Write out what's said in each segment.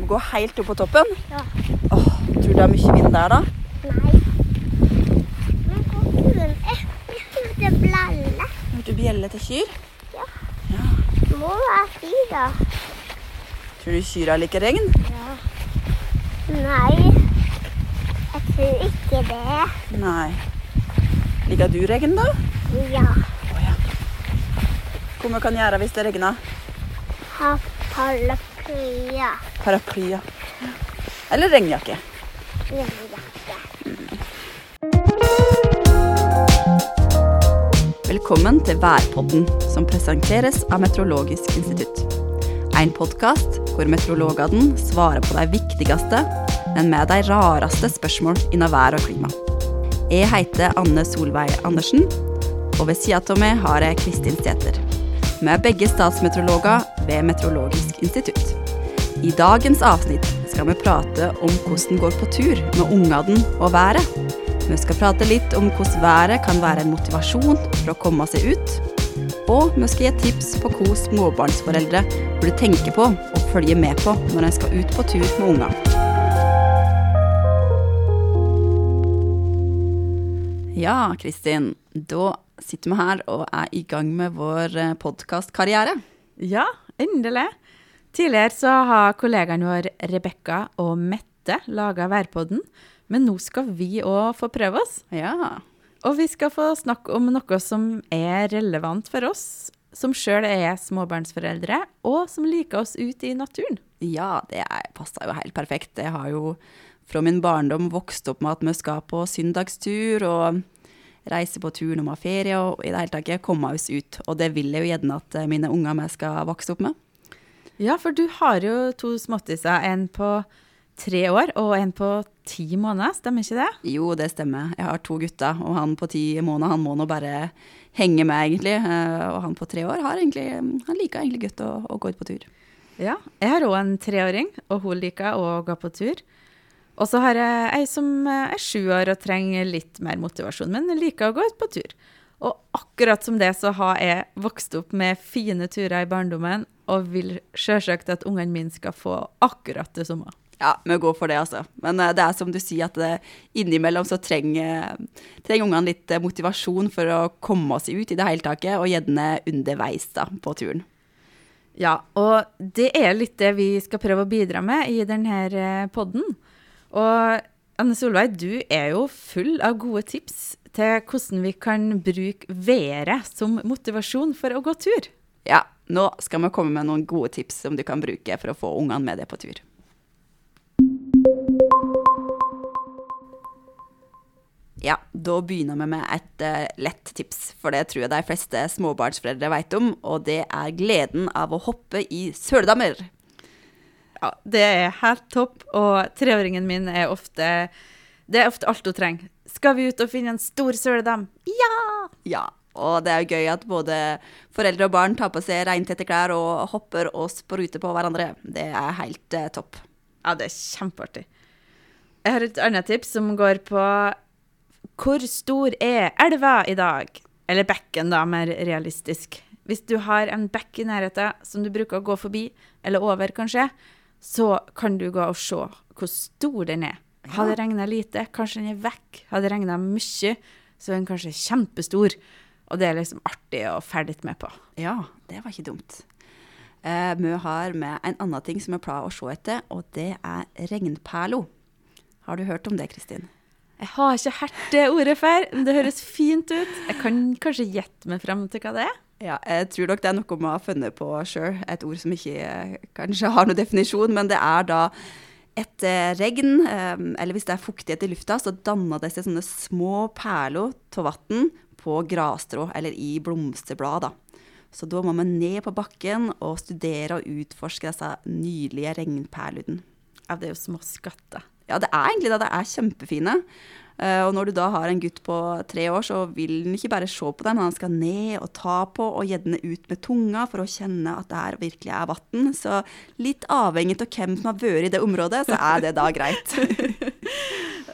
Som går helt opp på toppen? Ja. Åh, tror du det er mye vind der, da? Nei. Men hvor turen er hørte blalle. Hørte bjelle til kyr? Ja. ja. Må være fri, da. Tror du kyrne liker regn? Ja. Nei. Jeg tror ikke det. Nei. Liker du regn, da? Ja. Hva vi kan gjøre hvis det regner? Ha paraplya. Paraply, ja. Eller regnjakke. Regnjakke. Velkommen til Værpodden, som presenteres av Meteorologisk institutt. En podkast hvor meteorologene svarer på de viktigste, men med de rareste spørsmål innen vær og klima. Jeg heter Anne Solveig Andersen, og ved sida av meg har jeg Kristin Sæther. Vi er begge statsmeteorologer ved Meteorologisk institutt. I dagens avsnitt skal vi prate om hvordan går på tur med ungene og været. Vi skal prate litt om hvordan været kan være en motivasjon for å komme seg ut. Og vi skal gi tips på hva småbarnsforeldre burde tenke på og følge med på når en skal ut på tur med ungene. Ja, Kristin. Da sitter vi her og er i gang med vår podkastkarriere. Ja, endelig. Tidligere så har kollegaene våre Rebekka og Mette laga Værpodden, men nå skal vi òg få prøve oss. Ja. Og vi skal få snakke om noe som er relevant for oss, som sjøl er småbarnsforeldre, og som liker oss ute i naturen. Ja, det er- passer jo helt perfekt. Jeg har jo fra min barndom vokst opp med at vi skal på søndagstur og reise på tur når vi har ferie og i det hele tatt komme oss ut. Og det vil jeg jo gjerne at mine unger meg skal vokse opp med. Ja, for du har jo to småttiser, en på tre år og en på ti måneder, stemmer ikke det? Jo, det stemmer. Jeg har to gutter, og han på ti måneder han må nå bare henge med, egentlig. Eh, Og han på tre år har egentlig, han liker egentlig godt å, å gå ut på tur. Ja. Jeg har òg en treåring, og hun liker å gå på tur. Og så har jeg ei som er sju år og trenger litt mer motivasjon, men liker å gå ut på tur. Og akkurat som det så har jeg vokst opp med fine turer i barndommen, og vil sjølsagt at ungene mine skal få akkurat det samme. Ja, vi går for det, altså. Men eh, det er som du sier, at det, innimellom så trenger, trenger ungene litt eh, motivasjon for å komme seg ut i det hele taket, og gjerne underveis da, på turen. Ja, og det er litt det vi skal prøve å bidra med i denne podden. Og Anne Solveig, du er jo full av gode tips til hvordan vi kan bruke været som motivasjon for å gå tur. Ja, nå skal vi komme med noen gode tips som du kan bruke for å få ungene med deg på tur. Ja, da begynner vi med et uh, lett tips, for det tror jeg de fleste småbarnsforeldre vet om, og det er gleden av å hoppe i søledammer. Ja, det er helt topp, og treåringen min er ofte Det er ofte alt hun trenger. Skal vi ut og finne en stor søledam? Ja! Ja, og det er jo gøy at både foreldre og barn tar på seg reintette klær og hopper og spruter på hverandre. Det er helt eh, topp. Ja, det er kjempeartig. Jeg har et annet tips som går på hvor stor er elva i dag? Eller bekken, da, mer realistisk. Hvis du har en bekk i nærheten som du bruker å gå forbi, eller over kanskje, så kan du gå og se hvor stor den er. Har det regna lite, kanskje den er vekk. Har det regna mye, så er den kanskje kjempestor. Og det er liksom artig å ferde litt med på. Ja, det var ikke dumt. Eh, har med en annen ting som vi pleier å se etter, og det er regnperlo. Har du hørt om det, Kristin? Jeg har ikke hørt det ordet før, men det høres fint ut. Jeg kan kanskje gjette meg frem til hva det er. Ja, jeg tror nok det er noe vi har funnet på sjøl. Et ord som ikke eh, kanskje har noen definisjon, men det er da etter regn, eh, eller hvis det er fuktighet i lufta, så danner det seg sånne små perler av vann på grasstrå eller i blomsterblad. da. Så da må vi ned på bakken og studere og utforske disse nydelige regnperlene. Ja, det er jo små skatter. Ja, det er egentlig det. Det er kjempefine. Eh, og når du da har en gutt på tre år, så vil han ikke bare se på dem, men han skal ned og ta på, og gjerne ut med tunga for å kjenne at det her virkelig er vann. Så litt avhengig av hvem som har vært i det området, så er det da greit.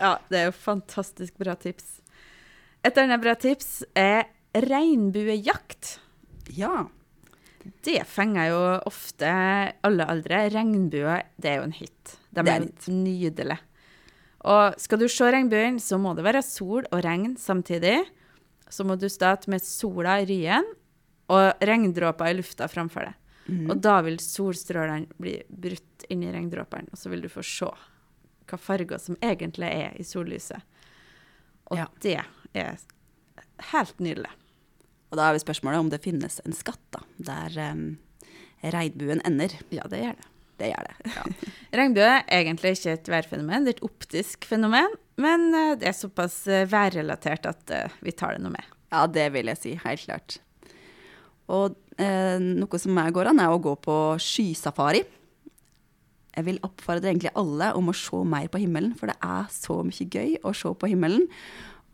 Ja, det er jo fantastisk bra tips. Et annet bra tips er regnbuejakt. ja. Det fenger jo ofte alle aldre. Regnbue, det er jo en hit. De Det er er nydelige. Og skal du se regnbuen, så må det være sol og regn samtidig. Så må du starte med sola i ryen og regndråper i lufta framfor deg. Mm. Og da vil solstrålene bli brutt inn i regndråpene, og så vil du få se hva farger som egentlig er i sollyset. Og Ja. det er helt nydelig. Og da er vi spørsmålet om det finnes en skatt da, der um, regnbuen ender. Ja, det gjør det. Det gjør det. Regnbue er egentlig ikke et værfenomen, det er et optisk fenomen. Men eh, det er såpass eh, værrelatert at eh, vi tar det noe med. Ja, det vil jeg si, helt klart. Og eh, noe som jeg går an, er å gå på skysafari. Jeg vil oppfordre egentlig alle om å se mer på himmelen, for det er så mye gøy å se på himmelen.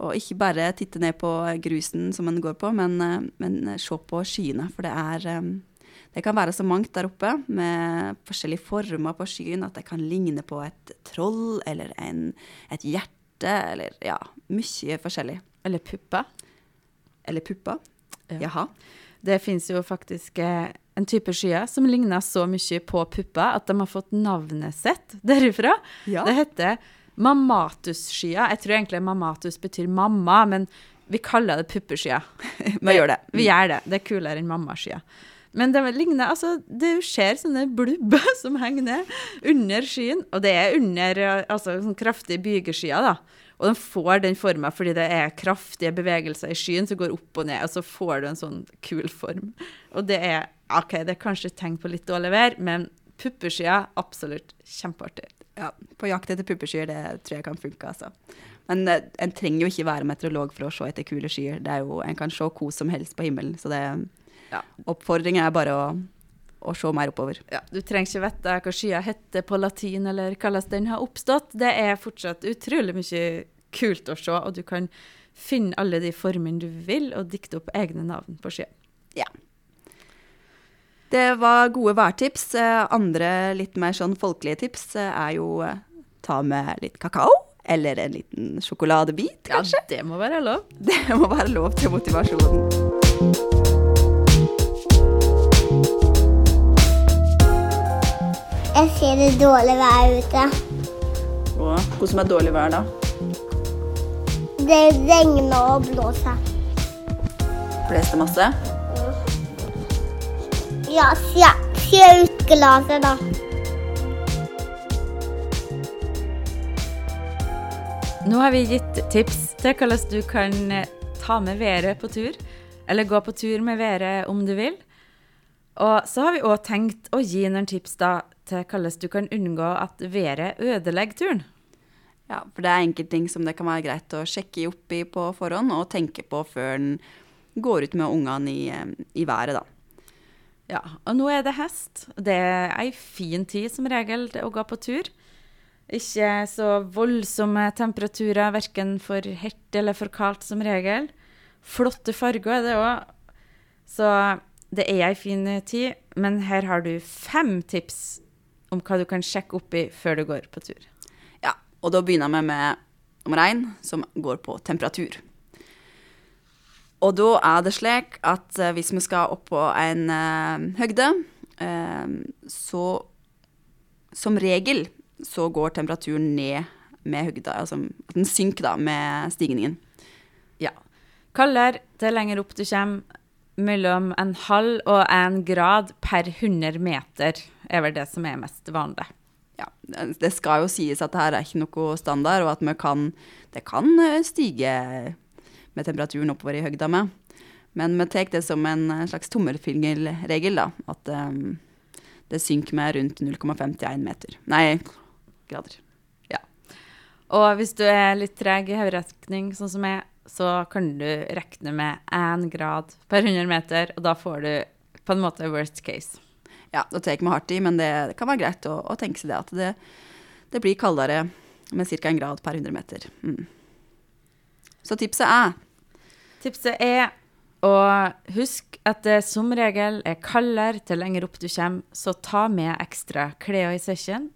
Og ikke bare titte ned på grusen som en går på, men, eh, men se på skyene. For det er eh, Det kan være så mangt der oppe, med forskjellige former på skyen, at det kan ligne på et troll eller en, et hjerte, eller ja, mye forskjellig. Eller pupper. Eller pupper. Ja. Jaha. Det fins jo faktisk eh, en type skyer som ligner så mye på pupper at de har fått navnet sitt derifra. Ja. Det heter mammatus-skyer. Jeg tror egentlig mammatus betyr mamma, men vi kaller det puppeskyer. Vi gjør det. Vi gjør det. Det er kulere enn mammaskya. Men det ligner, altså, det skjer sånne blubber som henger ned under skyen, og det er under eh, altså, sånn kraftige bygeskyer, da. Og den får den forma fordi det er kraftige bevegelser i skyen som går opp og ned, og så får du en sånn kul form. Og det er OK, det er kanskje et tegn på litt dårlig vær, men puppeskyer absolutt kjempeartig. Ja, på jakt etter puppeskyer, det tror jeg kan funke, altså. Men eh, en trenger jo ikke være meteorolog for å se etter kule skyer. Det er jo, en kan se hvor som helst på himmelen, så det Ja. Oppfordringen er bare å, å se mer oppover. Ja, du trenger ikke vite hva skya heter på latin, eller hvordan den har oppstått. Det er fortsatt utrolig mye kult å se, og du kan finne alle de formene du vil, og dikte opp egne navn på skya. Ja. Det var gode værtips. Eh, Andre litt mer sånn folkelige tips eh, er jo eh, ta med litt kakao. Eller en liten sjokoladebit, kanskje. Ja, det må være lov. Det må være lov til motivasjonen. Jeg ser det dårlig vær ute. Og hvordan som er dårlig vær da? Det regner og blåser. Blåste masse? Ja, se, se ut glasset, da. Nå har vi gitt tips til hvordan du kan eh, ta med været på tur, eller gå på tur med været om du vil. Og så har vi òg tenkt å gi noen tips da til hvordan du kan unngå at været ødelegger turen. Ja, for det er enkelte ting som det kan være greit å sjekke opp i på forhånd, og tenke på før en går ut med ungene i, eh, i været, da. Ja, og nå er det hest. Det er ei fin tid som regel å gå på tur. Ikke så voldsomme temperaturer, verken for hett eller for kaldt som regel. Flotte farger er det òg. Så det er ei fin tid. Men her har du fem tips om hva du kan sjekke opp i før du går på tur. Ja, og da begynner vi med nummer én, som går på temperatur. Og da er det slik at eh, hvis vi skal opp på en eh, høgde, eh, så som regel så går temperaturen ned med høgda, altså at den synker da med stigningen. Ja. Kaldere til lenger opp du kommer. Mellom en halv og en grad per 100 meter er vel det som er mest vanlig. Ja, det skal jo sies at det her er ikke noe standard, og at kan, det kan stige med temperaturen oppover i høgda med. Men vi tar det som en slags tommelfingerregel, da. At um, det synker med rundt 0,51 meter. Nei, grader. Og hvis du er litt treg i hoderetning, sånn som jeg, så kan du regne med én grad per 100 meter, og da får du på en måte worst case. Ja, da tar vi hardt i, men det, det kan være greit å, å tenke seg det. At det, det blir kaldere med ca. en grad per 100 meter. Mm. Så tipset er Tipset er å huske at det som regel er kaldere til lenger opp du kommer, så ta med ekstra klær i sekken.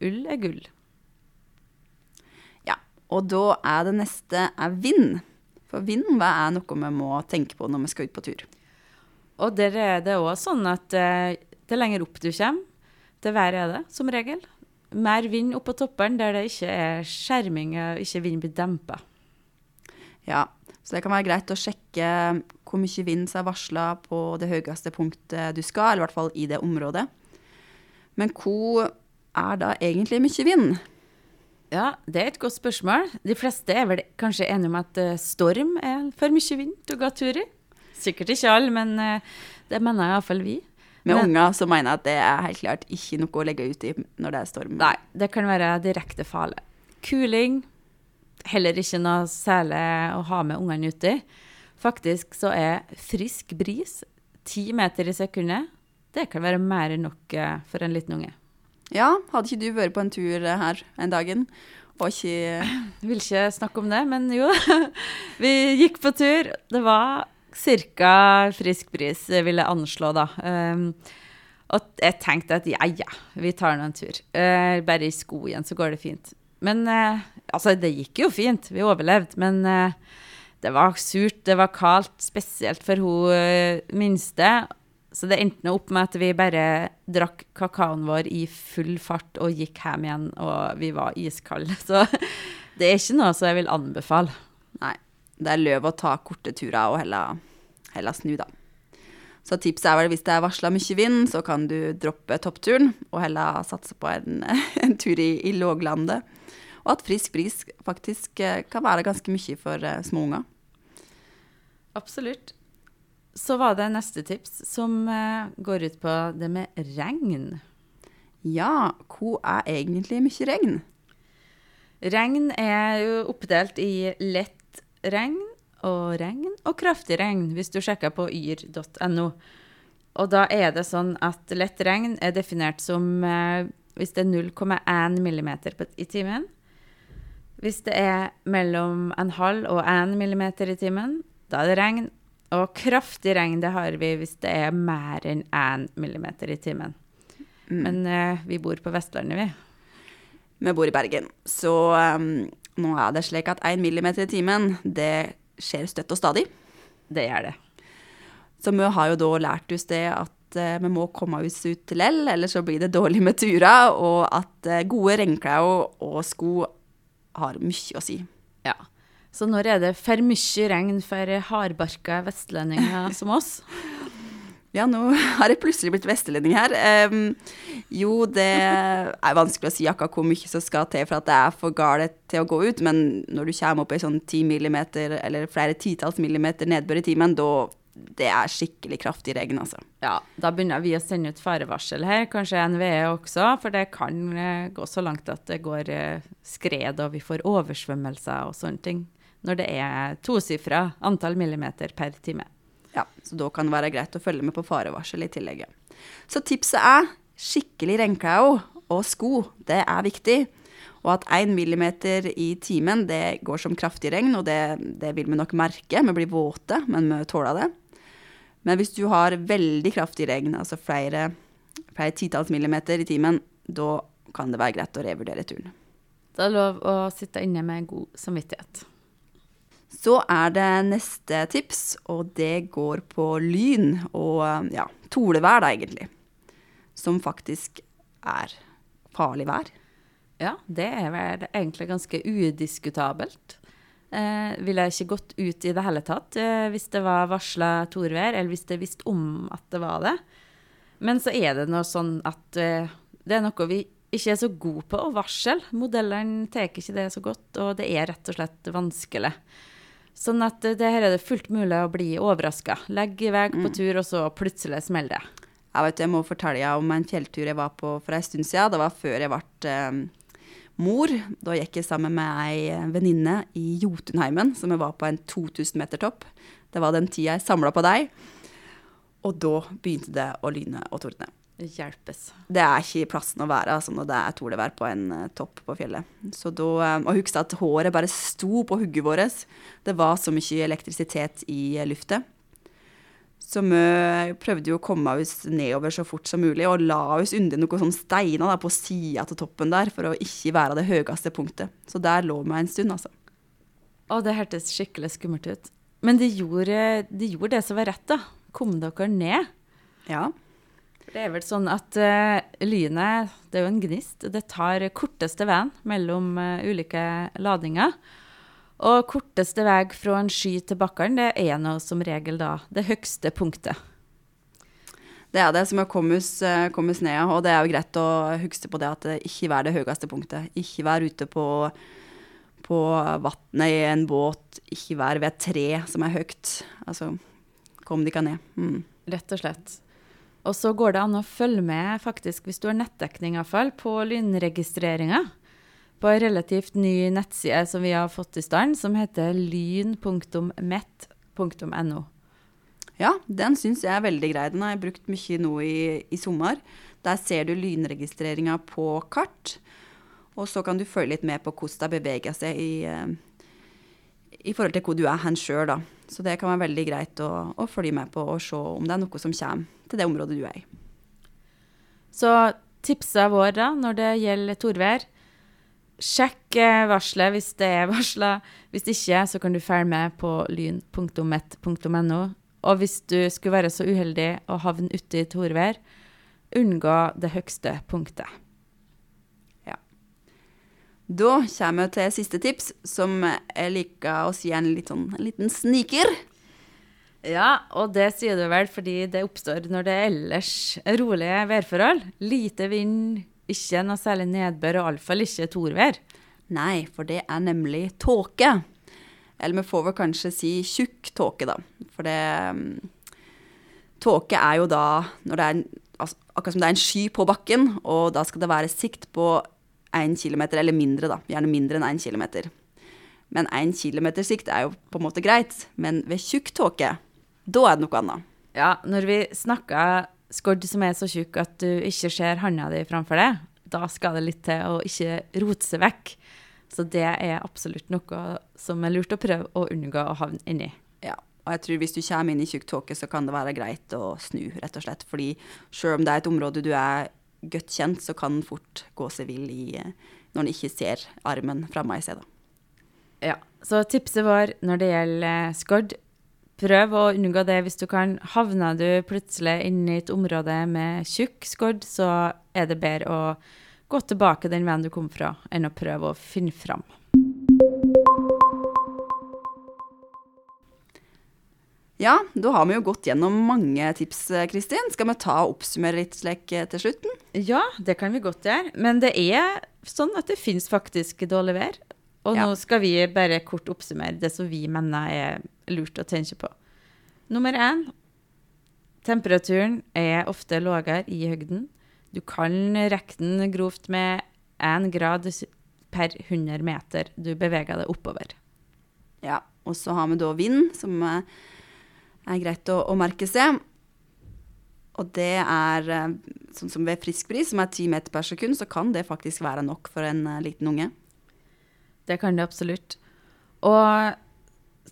Ull er gull. Ja, og da er det neste er vind. For vind hva er noe vi må tenke på når vi skal ut på tur. Og der er det òg sånn at eh, det lenger opp du kommer, det verre er det, som regel. Mer vind oppå på toppen der det ikke er skjerming, og ikke vind blir dempa. Ja, så det kan være greit å sjekke hvor mye vind som er varsla på det høyeste punktet du skal, eller i hvert fall i det området. Men hvor er da egentlig mye vind? Ja, det er et godt spørsmål. De fleste er vel kanskje enige om at eh, storm er for mye vind til å gå tur i. Sikkert ikke alle, men eh, det mener iallfall vi. Med Men- unger så mener jeg at det er helt klart ikke noe å legge ut i når det er storm. Nei, det kan være direkte farlig. Kuling, heller ikke noe særlig å ha med ungene uti. Faktisk så er frisk bris, ti meter i sekundet, det kan være mer enn nok eh, for en liten unge. Ja, hadde ikke du vært på en tur eh, her en dagen? Og ikke Jeg vil ikke snakke om det, men jo. Vi gikk på tur. Det var ca. frisk bris, vil jeg anslå, da. Um, og jeg tenkte at ja, ja, vi tar nå en tur. Eh, bare i sko igjen, så går det fint. Men eh, altså, det gikk jo fint. Vi overlevde. Men eh, det var surt, det var kaldt, spesielt for hun eh, minste. Så det endte opp med at vi bare drakk kakaoen vår i full fart og gikk hjem igjen, og vi var iskalde. Så det er ikke noe som jeg vil anbefale. Nei, det er løv å ta korte turer og heller, heller snu, da. Så tipset er vel hvis det er varsla mye vind, så kan du droppe toppturen og heller satse på en, en tur i, i låglandet. Og at frisk bris faktisk eh, kan være ganske mye for eh, små unger. Absolutt. Så var det neste tips, som eh, går ut på det med regn. Ja, hvor er egentlig mye regn? Regn er jo oppdelt i lett regn og regn og kraftig regn, hvis du sjekker på yr.no. Og da er det sånn at lett regn er definert som hvis det er 0,1 millimeter i timen. Hvis det er mellom en halv og én millimeter i timen, da er det regn. Og kraftig regn det har vi hvis det er mer enn én millimeter i timen. Men eh, vi bor på Vestlandet, vi. Vi bor i Bergen, så um, nå er det slik at én millimeter i timen, det skjer støtt og stadig. Det gjør det. Så vi har jo da lært oss det at uh, vi må komme oss ut til L, ellers så blir det dårlig med turer, og at uh, gode regnklær og sko har mye å si. Ja. Så når er det for mye regn for hardbarka vestlendinger som oss? Ja, nå har jeg plutselig blitt vestlending her. Um, jo, det er vanskelig å si akkurat hvor mye som skal til for at det er for galt til å gå ut, men når du kommer opp i sånn ti millimeter, eller flere titalls millimeter nedbør i timen, da det er skikkelig kraftig regn, altså. Ja, da begynner vi å sende ut farevarsel her, kanskje NVE også, for det kan eh, gå så langt at det går eh, skred og vi får oversvømmelser og sånne ting. Når det er tosifra antall millimeter per time. Ja, så da kan det være greit å følge med på farevarsel i tillegg. Så tipset er skikkelig regnklær og sko. Det er viktig. Og at én millimeter i timen, det går som kraftig regn, og det, det vil vi nok merke. Vi blir våte, men vi tåler det. Men hvis du har veldig kraftig regn, altså flere, flere titalls millimeter i timen, da kan det være greit å revurdere turen. Det er lov å sitte inne med god samvittighet. Så er det neste tips, og det går på lyn og ja, tolevær, da, egentlig. Som faktisk er farlig vær. Ja, det er vel egentlig ganske udiskutabelt. Eh, ville jeg ikke gått ut i det hele tatt eh, hvis det var varsla torvær, eller hvis jeg visste om at det var det. Men så er det noe sånn at eh, det er noe vi ikke er så gode på å varsle. Modellene tar ikke det så godt, og det er rett og slett vanskelig. Sånn at eh, det her er det fullt mulig å bli overraska. Legg vei på tur, og så plutselig smeller det. Jeg vet, jeg må fortelle deg om en fjelltur jeg var på for en stund siden. Det var før jeg ble eh, mor. Da gikk jeg sammen med ei venninne i Jotunheimen, som jeg var på en 2000 meter topp. Det var den tida jeg samla på deg. Og da begynte det å lyne og tordne. Hjelpes. Det er ikke plassen å være altså, når det er tordenvær på en eh, topp på fjellet. Så da, eh, og husk at håret bare sto på hugget vårt. Det var så mye elektrisitet i luftet. Så vi prøvde jo å komme oss nedover så fort som mulig, og la oss under noen sånne steiner da, på sida til toppen der, for å ikke være det høyeste punktet. Så der lå vi en stund, altså. Å, det hørtes skikkelig skummelt ut. Men de gjorde, de gjorde det som var rett, da. kom dere ned. Ja. Det er vel sånn at uh, lynet, det er jo en gnist, det tar korteste veien mellom uh, ulike ladninger. Og korteste vei fra en sky til bakken, det er nå som regel da det høgste punktet. Det er det som er kommes, eh, kommes ned, og det er jo greit å huske på det at det ikke er det høyeste punktet. Ikke vær ute på, på vannet i en båt, ikke vær ved et tre som er høyt. Altså, kom dere ned. Mm. Rett og slett. Og så går det an å følge med, faktisk, hvis du har nettdekning iallfall, på lynregistreringa. På en relativt ny nettside som vi har fått i stand, som heter lyn.met.no. Ja, den syns jeg er veldig grei. Den har jeg brukt mye nå i, i sommer. Der ser du lynregistreringa på kart, og så kan du følge litt med på hvordan det beveger seg i, eh, i forhold til hvor du er hen sjøl, da. Så det kan være veldig greit å, å, følge med på og se om det er noe som kommer til det området du er i. Så tipsa våre da, når det gjelder torvær, sjekk eh, varselet hvis det er varsla. Hvis ikke, så kan du følge med på lyn.met.no. Og hvis du skulle være så uheldig å havne ute i torvær, unngå det høgste punktet. Ja. Da kommer vi til siste tips, som jeg liker å si en, sånn, en liten sniker. Ja, og det sier du vel fordi det oppstår når det er ellers rolige værforhold. Lite vind, ikke noe særlig nedbør, og iallfall ikke torvær. Nei, for det er nemlig tåke. Eller vi får vel kanskje si tjukk tåke, da. For det um, Tåke er jo da når det er altså, akkurat som det er en sky på bakken, og da skal det være sikt på én kilometer, eller mindre, da. Gjerne mindre enn én kilometer. Men én kilometers sikt er jo på en måte greit. Men ved tjukk tåke, da er det noe annet. Ja, når vi snakker skodd som er så tjukk at du ikke ser handa di framfor deg, da skal det litt til å ikke rote seg vekk. Så det er absolutt noe som er lurt å prøve å unngå å havne inni. Ja, og jeg tror hvis du kommer inn i tjukk tåke, så kan det være greit å snu, rett og slett. Fordi selv om det er et område du er godt kjent, så kan den fort gå seg vill i, når den ikke ser armen framme i seg. Ja, så tipset vår når det gjelder skodd, prøv å unngå det hvis du kan. Havner du plutselig inne i et område med tjukk skodd, så er det bedre å gå tilbake den veien du kom fra, enn å prøve å finne fram. Ja, da har vi jo gått gjennom mange tips, Kristin. Skal vi ta og oppsummere litt slik eh, til slutten? Ja, det kan vi godt gjøre. Men det er sånn at det finnes faktisk dårlig vær. Og Ja. nå skal vi bare kort oppsummere det som vi mener er lurt å tenke på. Nummer én temperaturen er ofte lavere i høgden. Du kan rekke den grovt med én grad per 100 meter du beveger deg oppover. Ja, og så har vi da vind, som eh, er greit å, å merke seg. Og det er eh, sånn som ved frisk bris, som er 10 meter per sekund, så kan det faktisk være nok for en eh, liten unge. Det kan det absolutt. Og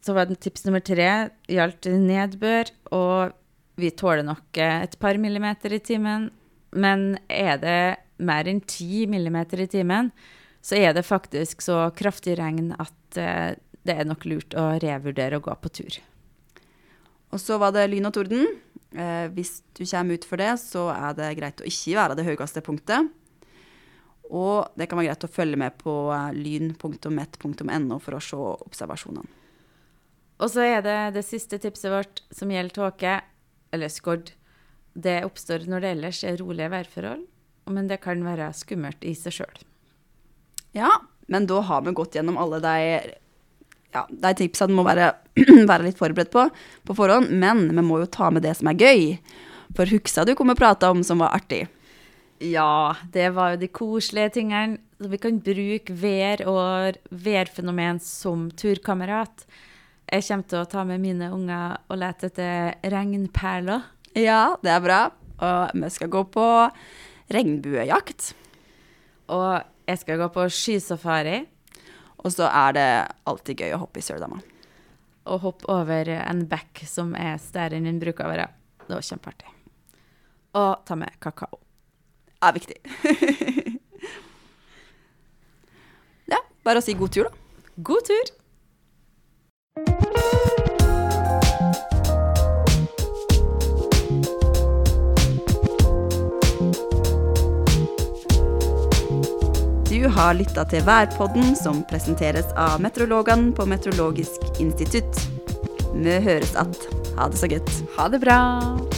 så var det tips nummer tre gjaldt nedbør, og vi tåler nok eh, et par millimeter i timen. Men er det mer enn ti millimeter i timen, så er det faktisk så kraftig regn at eh, det er nok lurt å revurdere å gå på tur. Og så var det lyn og torden. Eh, hvis du kommer ut for det, så er det greit å ikke være det høyeste punktet. Og det kan være greit å følge med på eh, lyn.met.no for å se observasjonene. Og så er det det siste tipset vårt som gjelder tåke, eller skodd. Det oppstår når det ellers er rolige værforhold, men det kan være skummelt i seg sjøl. Ja, men da har vi gått gjennom alle de, ja, de tipsene du må være, være litt forberedt på på forhånd. Men vi må jo ta med det som er gøy. For huksa du kom og prata om som var artig? Ja, det var jo de koselige tingene. Så vi kan bruke vær og værfenomen som turkamerat. Jeg kommer til å ta med mine unger og lete etter regnperler. Ja, det er bra. Og vi skal gå på regnbuejakt. Og jeg skal gå på skysafari Og så er det alltid gøy å hoppe i Sørdama. og hoppe over en bekk som er større enn den bruker å være. Det var kjempeartig. Og ta med kakao. Det Er viktig. ja, bare å si god tur, da. God tur! Du har lytta til Værpodden, som presenteres av meteorologene på Meteorologisk institutt. Vi høres att. Ha det så godt. Ha det bra.